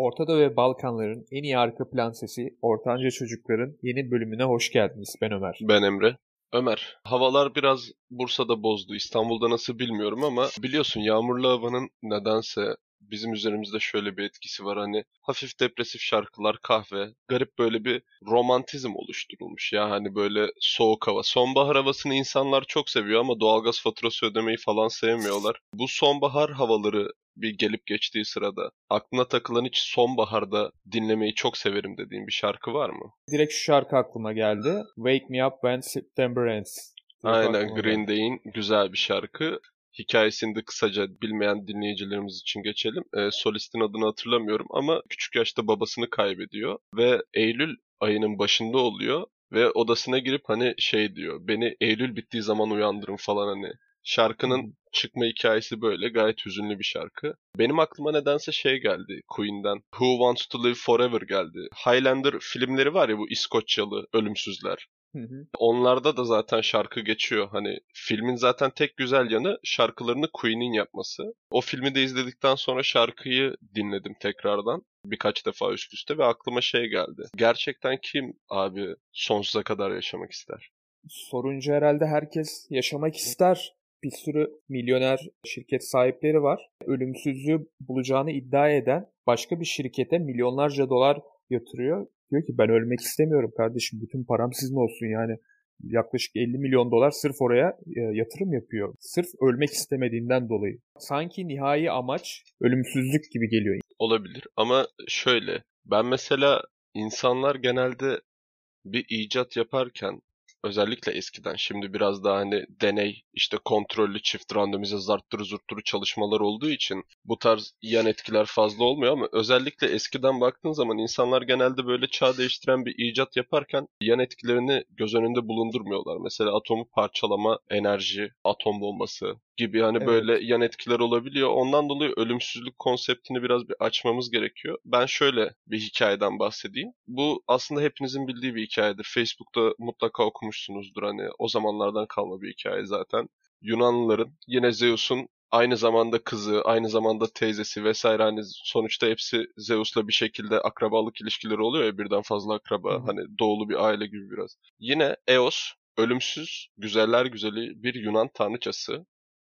Ortada ve Balkanların en iyi arka plan sesi Ortanca Çocukların yeni bölümüne hoş geldiniz. Ben Ömer. Ben Emre. Ömer, havalar biraz Bursa'da bozdu. İstanbul'da nasıl bilmiyorum ama biliyorsun yağmurlu havanın nedense bizim üzerimizde şöyle bir etkisi var. Hani hafif depresif şarkılar, kahve, garip böyle bir romantizm oluşturulmuş. Ya hani böyle soğuk hava. Sonbahar havasını insanlar çok seviyor ama doğalgaz faturası ödemeyi falan sevmiyorlar. Bu sonbahar havaları bir gelip geçtiği sırada aklına takılan hiç sonbaharda dinlemeyi çok severim dediğin bir şarkı var mı? Direkt şu şarkı aklıma geldi. Wake Me Up When September Ends. Aynen Green Day'in güzel bir şarkı. Hikayesini de kısaca bilmeyen dinleyicilerimiz için geçelim. E, solistin adını hatırlamıyorum ama küçük yaşta babasını kaybediyor ve Eylül ayının başında oluyor ve odasına girip hani şey diyor beni Eylül bittiği zaman uyandırın falan hani. Şarkının çıkma hikayesi böyle gayet hüzünlü bir şarkı. Benim aklıma nedense şey geldi Queen'den. Who Wants to Live Forever geldi. Highlander filmleri var ya bu İskoçyalı ölümsüzler. Hı hı. Onlarda da zaten şarkı geçiyor. Hani filmin zaten tek güzel yanı şarkılarını Queen'in yapması. O filmi de izledikten sonra şarkıyı dinledim tekrardan. Birkaç defa üst üste ve aklıma şey geldi. Gerçekten kim abi sonsuza kadar yaşamak ister? Sorunca herhalde herkes yaşamak ister. Bir sürü milyoner şirket sahipleri var. Ölümsüzlüğü bulacağını iddia eden başka bir şirkete milyonlarca dolar yatırıyor. Diyor ki ben ölmek istemiyorum kardeşim bütün param sizin olsun yani. Yaklaşık 50 milyon dolar sırf oraya e, yatırım yapıyor. Sırf ölmek istemediğinden dolayı. Sanki nihai amaç ölümsüzlük gibi geliyor. Olabilir ama şöyle ben mesela insanlar genelde bir icat yaparken özellikle eskiden şimdi biraz daha hani deney işte kontrollü çift randomize zarttırı zurtturu çalışmalar olduğu için bu tarz yan etkiler fazla olmuyor ama özellikle eskiden baktığın zaman insanlar genelde böyle çağ değiştiren bir icat yaparken yan etkilerini göz önünde bulundurmuyorlar. Mesela atomu parçalama, enerji, atom bombası gibi hani Evet. böyle yan etkiler olabiliyor. Ondan dolayı ölümsüzlük konseptini biraz bir açmamız gerekiyor. Ben şöyle bir hikayeden bahsedeyim. Bu aslında hepinizin bildiği bir hikayedir. Facebook'ta mutlaka okumuşsunuzdur hani o zamanlardan kalma bir hikaye zaten. Yunanlıların yine Zeus'un aynı zamanda kızı, aynı zamanda teyzesi vesaire hani sonuçta hepsi Zeus'la bir şekilde akrabalık ilişkileri oluyor ya birden fazla akraba Hı hani doğulu bir aile gibi biraz. Yine Eos ölümsüz, güzeller güzeli bir Yunan tanrıçası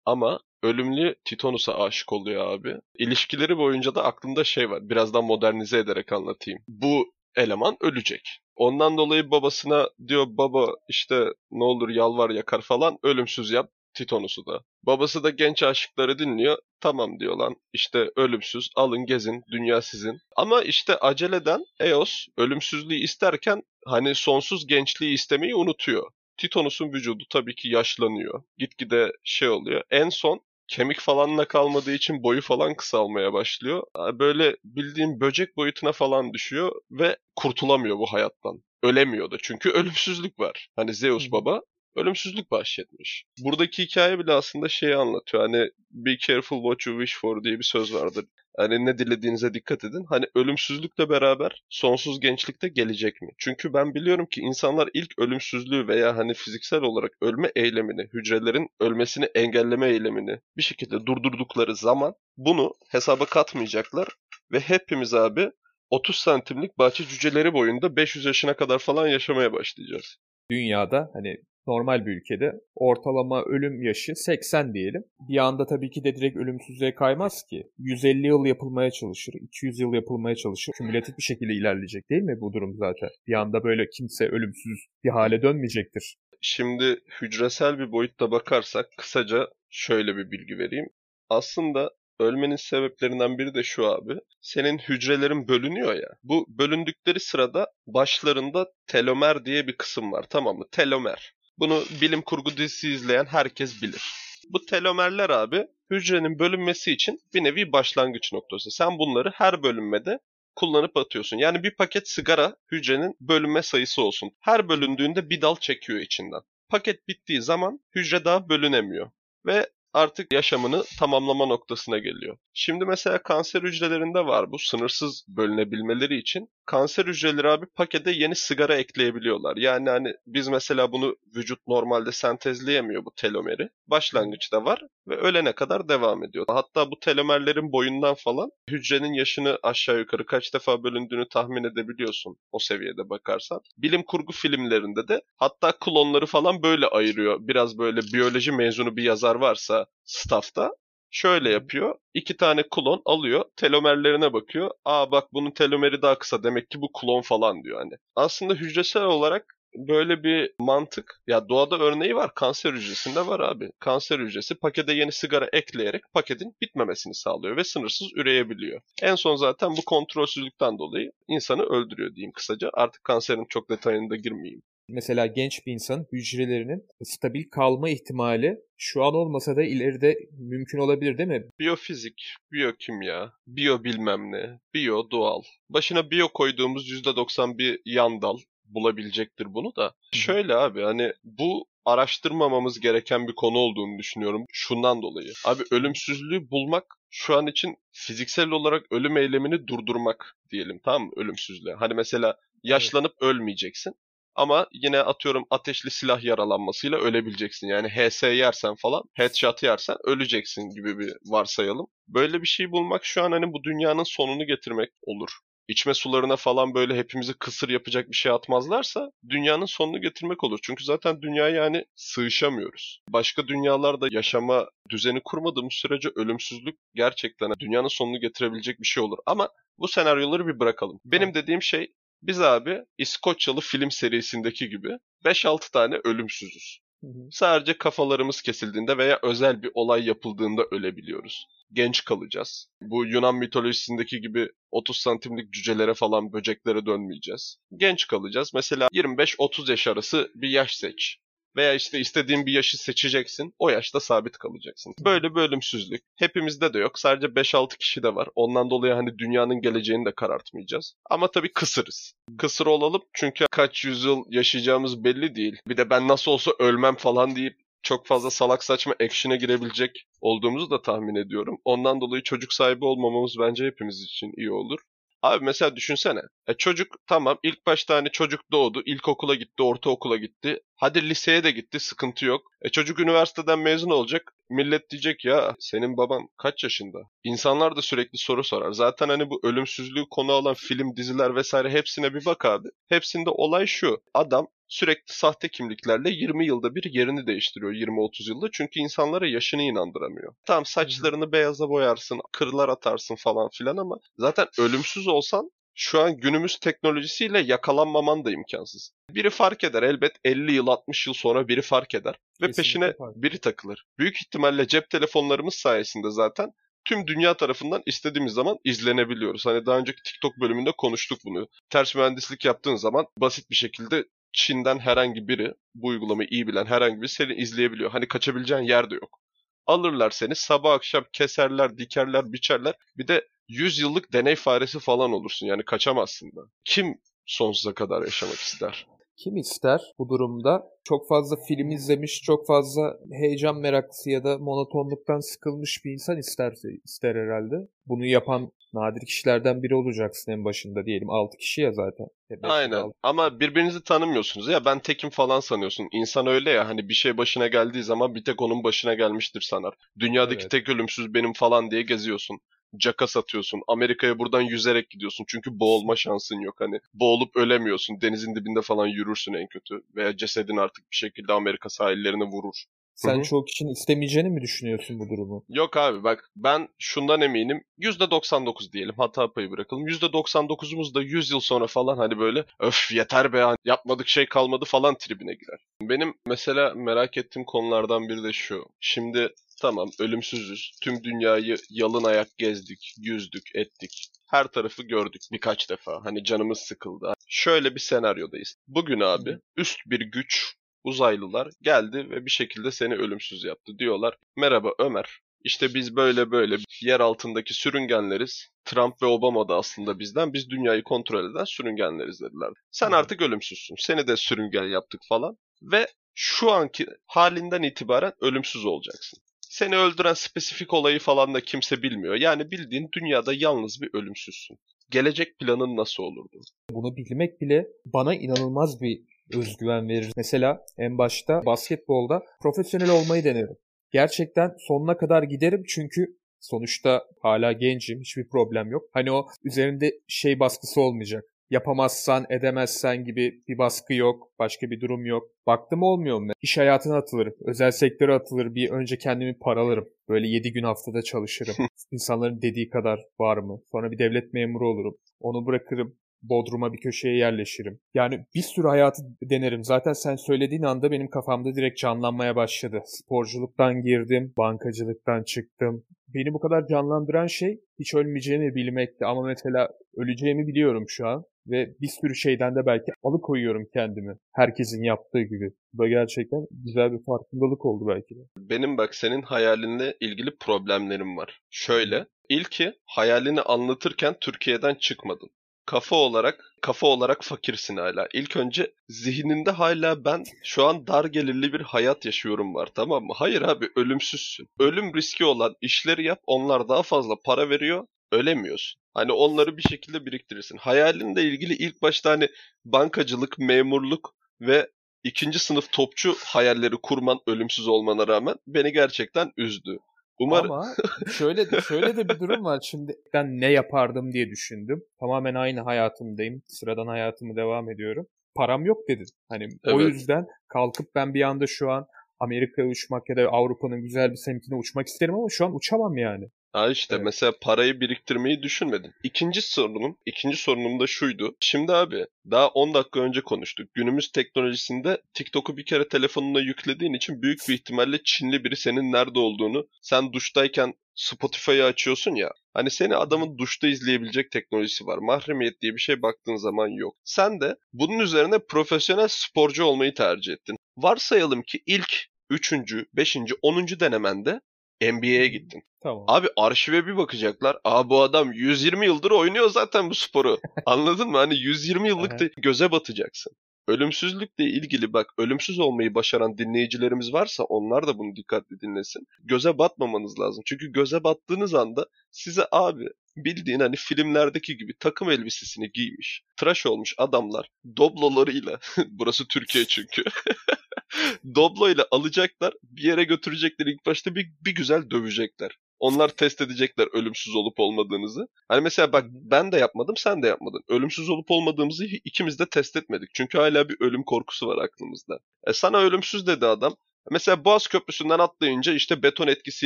ama ölümlü Titonus'a aşık oluyor abi. İlişkileri boyunca da aklında şey var. Birazdan modernize ederek anlatayım. Bu eleman ölecek. Ondan dolayı babasına diyor baba işte ne olur yalvar yakar falan ölümsüz yap Titonus'u da. Babası da genç aşıkları dinliyor. Tamam diyor lan işte ölümsüz alın gezin dünya sizin. Ama işte aceleden Eos ölümsüzlüğü isterken hani sonsuz gençliği istemeyi unutuyor. Titonus'un vücudu tabii ki yaşlanıyor. Gitgide şey oluyor. En son kemik falanla kalmadığı için boyu falan kısalmaya başlıyor. Böyle bildiğin böcek boyutuna falan düşüyor ve kurtulamıyor bu hayattan. Ölemiyor da çünkü ölümsüzlük var. Hani Zeus baba ölümsüzlük bahşetmiş. Buradaki hikaye bile aslında şeyi anlatıyor. Hani be careful what you wish for diye bir söz vardır. Hani ne dilediğinize dikkat edin. Hani ölümsüzlükle beraber sonsuz gençlik de gelecek mi? Çünkü ben biliyorum ki insanlar ilk ölümsüzlüğü veya hani fiziksel olarak ölme eylemini, hücrelerin ölmesini engelleme eylemini bir şekilde durdurdukları zaman bunu hesaba katmayacaklar ve hepimiz abi 30 santimlik bahçe cüceleri boyunda 500 yaşına kadar falan yaşamaya başlayacağız. Dünyada hani normal bir ülkede ortalama ölüm yaşı 80 diyelim. Bir anda tabii ki de direkt ölümsüzlüğe kaymaz ki. 150 yıl yapılmaya çalışır, 200 yıl yapılmaya çalışır. Kümülatif bir şekilde ilerleyecek değil mi bu durum zaten? Bir anda böyle kimse ölümsüz bir hale dönmeyecektir. Şimdi hücresel bir boyutta bakarsak kısaca şöyle bir bilgi vereyim. Aslında ölmenin sebeplerinden biri de şu abi. Senin hücrelerin bölünüyor ya. Bu bölündükleri sırada başlarında telomer diye bir kısım var tamam mı? Telomer. Bunu bilim kurgu dizisi izleyen herkes bilir. Bu telomerler abi hücrenin bölünmesi için bir nevi başlangıç noktası. Sen bunları her bölünmede kullanıp atıyorsun. Yani bir paket sigara hücrenin bölünme sayısı olsun. Her bölündüğünde bir dal çekiyor içinden. Paket bittiği zaman hücre daha bölünemiyor. Ve artık yaşamını tamamlama noktasına geliyor. Şimdi mesela kanser hücrelerinde var bu sınırsız bölünebilmeleri için. Kanser hücreleri abi pakete yeni sigara ekleyebiliyorlar. Yani hani biz mesela bunu vücut normalde sentezleyemiyor bu telomeri. Başlangıçta var ve ölene kadar devam ediyor. Hatta bu telomerlerin boyundan falan hücrenin yaşını aşağı yukarı kaç defa bölündüğünü tahmin edebiliyorsun o seviyede bakarsan. Bilim kurgu filmlerinde de hatta klonları falan böyle ayırıyor. Biraz böyle biyoloji mezunu bir yazar varsa staffta şöyle yapıyor. İki tane klon alıyor, telomerlerine bakıyor. Aa bak bunun telomeri daha kısa demek ki bu klon falan diyor hani. Aslında hücresel olarak böyle bir mantık. Ya doğada örneği var. Kanser hücresinde var abi. Kanser hücresi pakete yeni sigara ekleyerek paketin bitmemesini sağlıyor ve sınırsız üreyebiliyor. En son zaten bu kontrolsüzlükten dolayı insanı öldürüyor diyeyim kısaca. Artık kanserin çok detayına da girmeyeyim. Mesela genç bir insan hücrelerinin stabil kalma ihtimali şu an olmasa da ileride mümkün olabilir değil mi? Biyofizik, biyokimya, biyo bilmem ne, biyo doğal. Başına biyo koyduğumuz %90 bir yan dal bulabilecektir bunu da. Şöyle abi hani bu araştırmamamız gereken bir konu olduğunu düşünüyorum şundan dolayı. Abi ölümsüzlüğü bulmak şu an için fiziksel olarak ölüm eylemini durdurmak diyelim tamam mı ölümsüzlüğe. Hani mesela yaşlanıp ölmeyeceksin. Ama yine atıyorum ateşli silah yaralanmasıyla ölebileceksin. Yani HS yersen falan, headshot yersen öleceksin gibi bir varsayalım. Böyle bir şey bulmak şu an hani bu dünyanın sonunu getirmek olur içme sularına falan böyle hepimizi kısır yapacak bir şey atmazlarsa dünyanın sonunu getirmek olur. Çünkü zaten dünya yani sığışamıyoruz. Başka dünyalarda yaşama düzeni kurmadığımız sürece ölümsüzlük gerçekten dünyanın sonunu getirebilecek bir şey olur. Ama bu senaryoları bir bırakalım. Benim dediğim şey biz abi İskoçyalı film serisindeki gibi 5-6 tane ölümsüzüz. Hı hı. Sadece kafalarımız kesildiğinde veya özel bir olay yapıldığında ölebiliyoruz. Genç kalacağız. Bu Yunan mitolojisindeki gibi 30 santimlik cücelere falan böceklere dönmeyeceğiz. Genç kalacağız. Mesela 25-30 yaş arası bir yaş seç veya işte istediğin bir yaşı seçeceksin. O yaşta sabit kalacaksın. Böyle bölümsüzlük hepimizde de yok. Sadece 5-6 kişi de var. Ondan dolayı hani dünyanın geleceğini de karartmayacağız. Ama tabii kısırız. Kısır olalım çünkü kaç yüzyıl yaşayacağımız belli değil. Bir de ben nasıl olsa ölmem falan deyip çok fazla salak saçma action'a girebilecek olduğumuzu da tahmin ediyorum. Ondan dolayı çocuk sahibi olmamamız bence hepimiz için iyi olur. Abi mesela düşünsene. E çocuk tamam ilk başta hani çocuk doğdu. ilkokula gitti, ortaokula gitti. Hadi liseye de gitti sıkıntı yok. E çocuk üniversiteden mezun olacak. Millet diyecek ya senin baban kaç yaşında? İnsanlar da sürekli soru sorar. Zaten hani bu ölümsüzlüğü konu alan film, diziler vesaire hepsine bir bak abi. Hepsinde olay şu. Adam sürekli sahte kimliklerle 20 yılda bir yerini değiştiriyor 20-30 yılda. Çünkü insanlara yaşını inandıramıyor. Tamam saçlarını beyaza boyarsın, kırlar atarsın falan filan ama zaten ölümsüz olsan şu an günümüz teknolojisiyle yakalanmaman da imkansız. Biri fark eder elbet 50 yıl 60 yıl sonra biri fark eder ve Kesinlikle peşine fark. biri takılır. Büyük ihtimalle cep telefonlarımız sayesinde zaten tüm dünya tarafından istediğimiz zaman izlenebiliyoruz. Hani daha önceki TikTok bölümünde konuştuk bunu. Ters mühendislik yaptığın zaman basit bir şekilde Çin'den herhangi biri bu uygulamayı iyi bilen herhangi biri seni izleyebiliyor. Hani kaçabileceğin yer de yok. Alırlar seni sabah akşam keserler, dikerler, biçerler. Bir de 100 yıllık deney faresi falan olursun. Yani kaçamazsın da. Kim sonsuza kadar yaşamak ister? Kim ister bu durumda? Çok fazla film izlemiş, çok fazla heyecan meraklısı ya da monotonluktan sıkılmış bir insan ister, ister herhalde. Bunu yapan nadir kişilerden biri olacaksın en başında diyelim. 6 kişi ya zaten. Aynen. 6. Ama birbirinizi tanımıyorsunuz ya ben tekim falan sanıyorsun. İnsan öyle ya hani bir şey başına geldiği zaman bir tek onun başına gelmiştir sanar. Dünyadaki evet. tek ölümsüz benim falan diye geziyorsun caka satıyorsun. Amerika'ya buradan yüzerek gidiyorsun. Çünkü boğulma şansın yok. Hani boğulup ölemiyorsun. Denizin dibinde falan yürürsün en kötü. Veya cesedin artık bir şekilde Amerika sahillerine vurur. Sen Hı-hı. çoğu kişinin istemeyeceğini mi düşünüyorsun bu durumu? Yok abi bak ben şundan eminim. %99 diyelim hata payı bırakalım. %99'umuz da 100 yıl sonra falan hani böyle öf yeter be yapmadık şey kalmadı falan tribine girer. Benim mesela merak ettiğim konulardan biri de şu. Şimdi Tamam ölümsüzüz. Tüm dünyayı yalın ayak gezdik, yüzdük, ettik. Her tarafı gördük birkaç defa. Hani canımız sıkıldı. Şöyle bir senaryodayız. Bugün abi üst bir güç uzaylılar geldi ve bir şekilde seni ölümsüz yaptı. Diyorlar merhaba Ömer. İşte biz böyle böyle yer altındaki sürüngenleriz. Trump ve Obama da aslında bizden. Biz dünyayı kontrol eden sürüngenleriz dediler. Sen artık ölümsüzsün. Seni de sürüngen yaptık falan. Ve şu anki halinden itibaren ölümsüz olacaksın. Seni öldüren spesifik olayı falan da kimse bilmiyor. Yani bildiğin dünyada yalnız bir ölümsüzsün. Gelecek planın nasıl olurdu? Bunu bilmek bile bana inanılmaz bir özgüven verir. Mesela en başta basketbolda profesyonel olmayı denerim. Gerçekten sonuna kadar giderim çünkü sonuçta hala gencim, hiçbir problem yok. Hani o üzerinde şey baskısı olmayacak yapamazsan, edemezsen gibi bir baskı yok, başka bir durum yok. Baktım olmuyor mu? İş hayatına atılırım, özel sektöre atılır, bir önce kendimi paralarım. Böyle 7 gün haftada çalışırım. İnsanların dediği kadar var mı? Sonra bir devlet memuru olurum. Onu bırakırım, Bodrum'a bir köşeye yerleşirim. Yani bir sürü hayatı denerim. Zaten sen söylediğin anda benim kafamda direkt canlanmaya başladı. Sporculuktan girdim, bankacılıktan çıktım. Beni bu kadar canlandıran şey hiç ölmeyeceğimi bilmekti. Ama mesela öleceğimi biliyorum şu an ve bir sürü şeyden de belki alıkoyuyorum kendimi. Herkesin yaptığı gibi. Bu da gerçekten güzel bir farkındalık oldu belki de. Benim bak senin hayalinle ilgili problemlerim var. Şöyle, ilki hayalini anlatırken Türkiye'den çıkmadın kafa olarak kafa olarak fakirsin hala. İlk önce zihninde hala ben şu an dar gelirli bir hayat yaşıyorum var tamam mı? Hayır abi ölümsüzsün. Ölüm riski olan işleri yap onlar daha fazla para veriyor ölemiyorsun. Hani onları bir şekilde biriktirirsin. Hayalinle ilgili ilk başta hani bankacılık, memurluk ve ikinci sınıf topçu hayalleri kurman ölümsüz olmana rağmen beni gerçekten üzdü. Umarım. Ama şöyle şöyle de bir durum var. Şimdi ben ne yapardım diye düşündüm. Tamamen aynı hayatımdayım. Sıradan hayatımı devam ediyorum. Param yok dedin. Hani evet. o yüzden kalkıp ben bir anda şu an Amerika'ya uçmak ya da Avrupa'nın güzel bir semtine uçmak isterim ama şu an uçamam yani. Ha işte evet. mesela parayı biriktirmeyi düşünmedin. İkinci sorunum, ikinci sorunum da şuydu. Şimdi abi daha 10 dakika önce konuştuk. Günümüz teknolojisinde TikTok'u bir kere telefonuna yüklediğin için büyük bir ihtimalle Çinli biri senin nerede olduğunu sen duştayken Spotify'ı açıyorsun ya. Hani seni adamın duşta izleyebilecek teknolojisi var. Mahremiyet diye bir şey baktığın zaman yok. Sen de bunun üzerine profesyonel sporcu olmayı tercih ettin. Varsayalım ki ilk 3. 5. 10. denemende NBA'ye gittin. Tamam. Abi arşive bir bakacaklar. Aa bu adam 120 yıldır oynuyor zaten bu sporu. Anladın mı? Hani 120 yıllık da göze batacaksın. Ölümsüzlükle ilgili bak ölümsüz olmayı başaran dinleyicilerimiz varsa onlar da bunu dikkatli dinlesin. Göze batmamanız lazım. Çünkü göze battığınız anda size abi bildiğin hani filmlerdeki gibi takım elbisesini giymiş, tıraş olmuş adamlar doblolarıyla burası Türkiye çünkü Doblo ile alacaklar. Bir yere götürecekler. ilk başta bir, bir güzel dövecekler. Onlar test edecekler ölümsüz olup olmadığınızı. Hani mesela bak ben de yapmadım sen de yapmadın. Ölümsüz olup olmadığımızı ikimiz de test etmedik. Çünkü hala bir ölüm korkusu var aklımızda. E sana ölümsüz dedi adam. Mesela Boğaz Köprüsü'nden atlayınca işte beton etkisi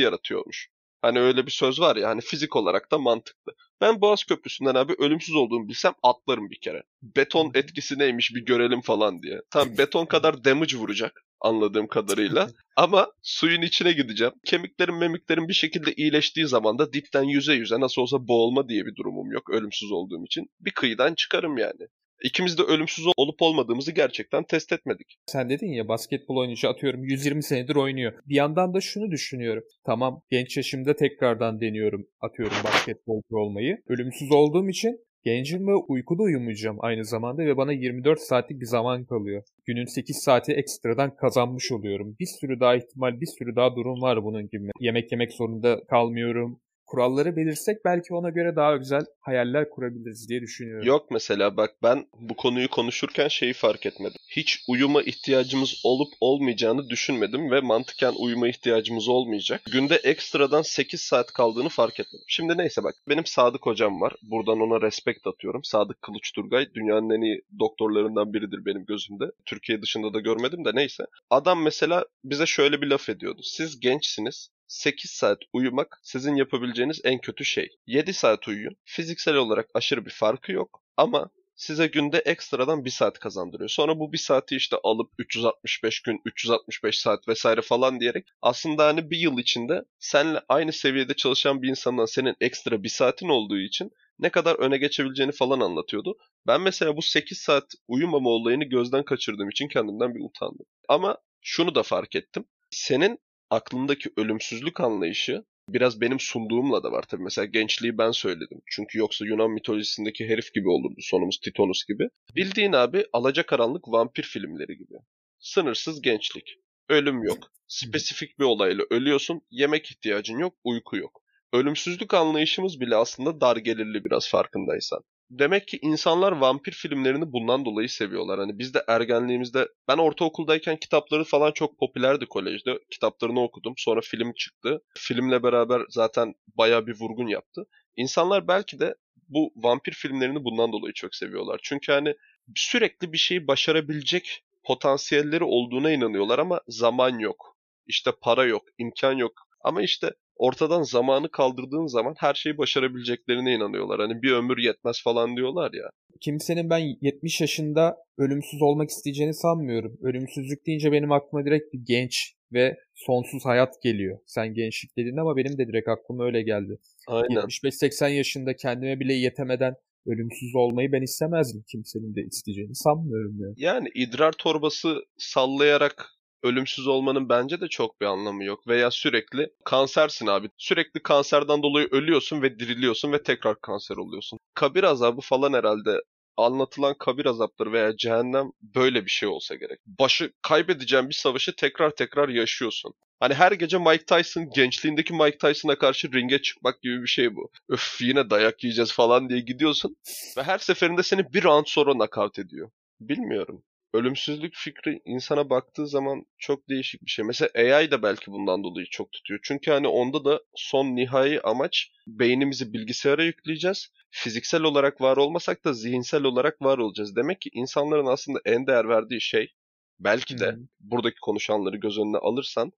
yaratıyormuş. Hani öyle bir söz var ya hani fizik olarak da mantıklı. Ben Boğaz Köprüsü'nden abi ölümsüz olduğumu bilsem atlarım bir kere. Beton etkisi neymiş bir görelim falan diye. Tam beton kadar damage vuracak anladığım kadarıyla. Ama suyun içine gideceğim. Kemiklerim memiklerim bir şekilde iyileştiği zaman da dipten yüze yüze nasıl olsa boğulma diye bir durumum yok ölümsüz olduğum için. Bir kıyıdan çıkarım yani. İkimiz de ölümsüz olup olmadığımızı gerçekten test etmedik. Sen dedin ya basketbol oyuncu atıyorum 120 senedir oynuyor. Bir yandan da şunu düşünüyorum. Tamam genç yaşımda tekrardan deniyorum atıyorum basketbolcu olmayı. Ölümsüz olduğum için Gencim ve uykuda uyumayacağım aynı zamanda ve bana 24 saatlik bir zaman kalıyor. Günün 8 saati ekstradan kazanmış oluyorum. Bir sürü daha ihtimal, bir sürü daha durum var bunun gibi. Yemek yemek zorunda kalmıyorum kuralları belirsek belki ona göre daha güzel hayaller kurabiliriz diye düşünüyorum. Yok mesela bak ben bu konuyu konuşurken şeyi fark etmedim. Hiç uyuma ihtiyacımız olup olmayacağını düşünmedim ve mantıken uyuma ihtiyacımız olmayacak. Günde ekstradan 8 saat kaldığını fark etmedim. Şimdi neyse bak benim Sadık hocam var. Buradan ona respekt atıyorum. Sadık Kılıç Turgay dünyanın en iyi doktorlarından biridir benim gözümde. Türkiye dışında da görmedim de neyse. Adam mesela bize şöyle bir laf ediyordu. Siz gençsiniz 8 saat uyumak sizin yapabileceğiniz en kötü şey. 7 saat uyuyun. Fiziksel olarak aşırı bir farkı yok ama size günde ekstradan 1 saat kazandırıyor. Sonra bu 1 saati işte alıp 365 gün, 365 saat vesaire falan diyerek aslında hani bir yıl içinde seninle aynı seviyede çalışan bir insandan senin ekstra 1 saatin olduğu için ne kadar öne geçebileceğini falan anlatıyordu. Ben mesela bu 8 saat uyumama olayını gözden kaçırdığım için kendimden bir utandım. Ama şunu da fark ettim. Senin aklımdaki ölümsüzlük anlayışı biraz benim sunduğumla da var tabii. Mesela gençliği ben söyledim. Çünkü yoksa Yunan mitolojisindeki herif gibi olurdu sonumuz Titonus gibi. Bildiğin abi alacakaranlık vampir filmleri gibi. Sınırsız gençlik. Ölüm yok. Spesifik bir olayla ölüyorsun. Yemek ihtiyacın yok, uyku yok. Ölümsüzlük anlayışımız bile aslında dar gelirli biraz farkındaysan. Demek ki insanlar vampir filmlerini bundan dolayı seviyorlar. Hani biz de ergenliğimizde ben ortaokuldayken kitapları falan çok popülerdi kolejde. Kitaplarını okudum. Sonra film çıktı. Filmle beraber zaten baya bir vurgun yaptı. İnsanlar belki de bu vampir filmlerini bundan dolayı çok seviyorlar. Çünkü hani sürekli bir şeyi başarabilecek potansiyelleri olduğuna inanıyorlar ama zaman yok. İşte para yok, imkan yok. Ama işte ortadan zamanı kaldırdığın zaman her şeyi başarabileceklerine inanıyorlar. Hani bir ömür yetmez falan diyorlar ya. Kimsenin ben 70 yaşında ölümsüz olmak isteyeceğini sanmıyorum. Ölümsüzlük deyince benim aklıma direkt bir genç ve sonsuz hayat geliyor. Sen gençlik dedin ama benim de direkt aklıma öyle geldi. Aynen. 75-80 yaşında kendime bile yetemeden ölümsüz olmayı ben istemezdim. Kimsenin de isteyeceğini sanmıyorum yani. Yani idrar torbası sallayarak ölümsüz olmanın bence de çok bir anlamı yok. Veya sürekli kansersin abi. Sürekli kanserden dolayı ölüyorsun ve diriliyorsun ve tekrar kanser oluyorsun. Kabir azabı falan herhalde anlatılan kabir azapları veya cehennem böyle bir şey olsa gerek. Başı kaybedeceğin bir savaşı tekrar tekrar yaşıyorsun. Hani her gece Mike Tyson gençliğindeki Mike Tyson'a karşı ringe çıkmak gibi bir şey bu. Öf yine dayak yiyeceğiz falan diye gidiyorsun ve her seferinde seni bir round sonra nakavt ediyor. Bilmiyorum ölümsüzlük fikri insana baktığı zaman çok değişik bir şey. Mesela AI da belki bundan dolayı çok tutuyor. Çünkü hani onda da son nihai amaç beynimizi bilgisayara yükleyeceğiz. Fiziksel olarak var olmasak da zihinsel olarak var olacağız. Demek ki insanların aslında en değer verdiği şey belki de hmm. buradaki konuşanları göz önüne alırsan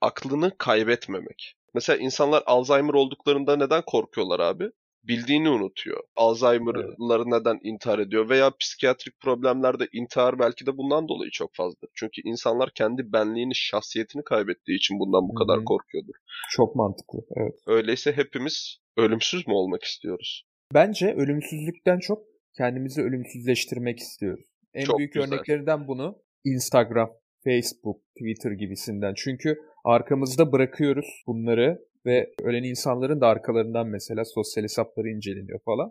aklını kaybetmemek. Mesela insanlar Alzheimer olduklarında neden korkuyorlar abi? Bildiğini unutuyor. Alzheimer'ları evet. neden intihar ediyor veya psikiyatrik problemlerde intihar belki de bundan dolayı çok fazladır. Çünkü insanlar kendi benliğini, şahsiyetini kaybettiği için bundan bu Hı-hı. kadar korkuyordur. Çok mantıklı, evet. Öyleyse hepimiz ölümsüz mü olmak istiyoruz? Bence ölümsüzlükten çok kendimizi ölümsüzleştirmek istiyoruz. En çok büyük güzel. örneklerinden bunu Instagram, Facebook, Twitter gibisinden. Çünkü arkamızda bırakıyoruz bunları ve ölen insanların da arkalarından mesela sosyal hesapları inceleniyor falan.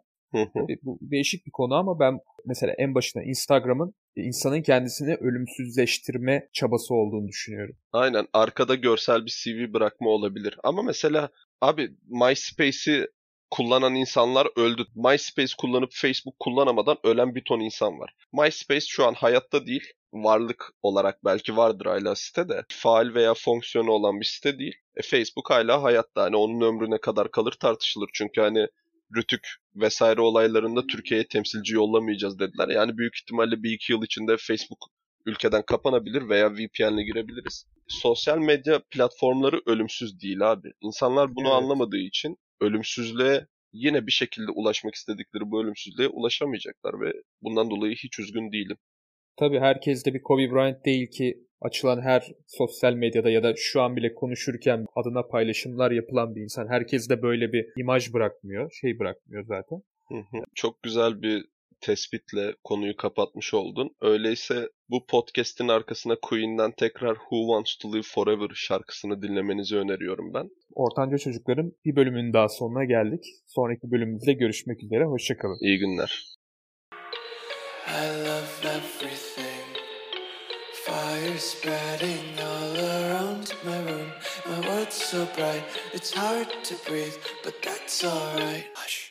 Bu değişik bir konu ama ben mesela en başına Instagram'ın insanın kendisini ölümsüzleştirme çabası olduğunu düşünüyorum. Aynen arkada görsel bir CV bırakma olabilir. Ama mesela abi MySpace'i kullanan insanlar öldü. MySpace kullanıp Facebook kullanamadan ölen bir ton insan var. MySpace şu an hayatta değil. Varlık olarak belki vardır hala site de. Faal veya fonksiyonu olan bir site değil. E, Facebook hala hayatta. Hani onun ömrü ne kadar kalır tartışılır. Çünkü hani Rütük vesaire olaylarında Türkiye'ye temsilci yollamayacağız dediler. Yani büyük ihtimalle bir iki yıl içinde Facebook ülkeden kapanabilir veya VPN'le girebiliriz. Sosyal medya platformları ölümsüz değil abi. İnsanlar bunu evet. anlamadığı için ölümsüzlüğe yine bir şekilde ulaşmak istedikleri bu ölümsüzlüğe ulaşamayacaklar ve bundan dolayı hiç üzgün değilim. Tabii herkes de bir Kobe Bryant değil ki açılan her sosyal medyada ya da şu an bile konuşurken adına paylaşımlar yapılan bir insan. Herkes de böyle bir imaj bırakmıyor, şey bırakmıyor zaten. Çok güzel bir tespitle konuyu kapatmış oldun. Öyleyse bu podcast'in arkasına Queen'den tekrar Who Wants to Live Forever şarkısını dinlemenizi öneriyorum ben. Ortanca Çocukların bir bölümünün daha sonuna geldik. Sonraki bölümümüzde görüşmek üzere. Hoşçakalın. İyi günler. I love everything. Fire spreading all around my room. My world's so bright It's hard to breathe But that's alright. Hush